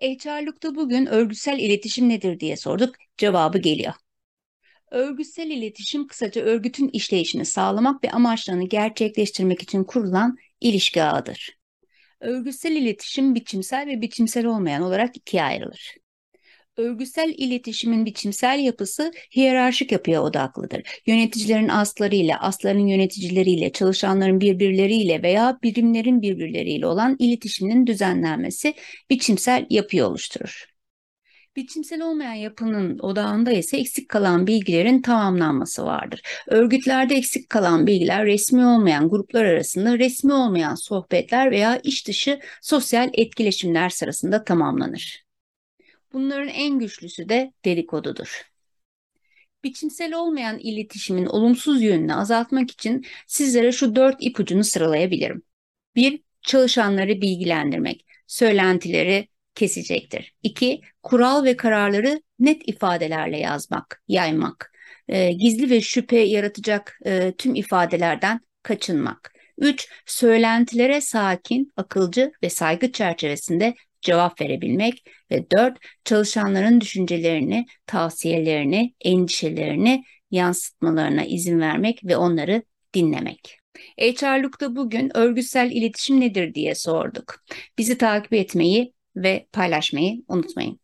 HR'lukta bugün örgütsel iletişim nedir diye sorduk. Cevabı geliyor. Örgütsel iletişim kısaca örgütün işleyişini sağlamak ve amaçlarını gerçekleştirmek için kurulan ilişki ağıdır. Örgütsel iletişim biçimsel ve biçimsel olmayan olarak ikiye ayrılır. Örgütsel iletişimin biçimsel yapısı hiyerarşik yapıya odaklıdır. Yöneticilerin aslarıyla, asların yöneticileriyle, çalışanların birbirleriyle veya birimlerin birbirleriyle olan iletişiminin düzenlenmesi biçimsel yapıyı oluşturur. Biçimsel olmayan yapının odağında ise eksik kalan bilgilerin tamamlanması vardır. Örgütlerde eksik kalan bilgiler resmi olmayan gruplar arasında resmi olmayan sohbetler veya iş dışı sosyal etkileşimler sırasında tamamlanır. Bunların en güçlüsü de dedikodudur. Biçimsel olmayan iletişimin olumsuz yönünü azaltmak için sizlere şu dört ipucunu sıralayabilirim. Bir, çalışanları bilgilendirmek, söylentileri kesecektir. İki, kural ve kararları net ifadelerle yazmak, yaymak. E, gizli ve şüphe yaratacak e, tüm ifadelerden kaçınmak. Üç, söylentilere sakin, akılcı ve saygı çerçevesinde cevap verebilmek ve dört, çalışanların düşüncelerini, tavsiyelerini, endişelerini yansıtmalarına izin vermek ve onları dinlemek. HR'lukta bugün örgütsel iletişim nedir diye sorduk. Bizi takip etmeyi ve paylaşmayı unutmayın.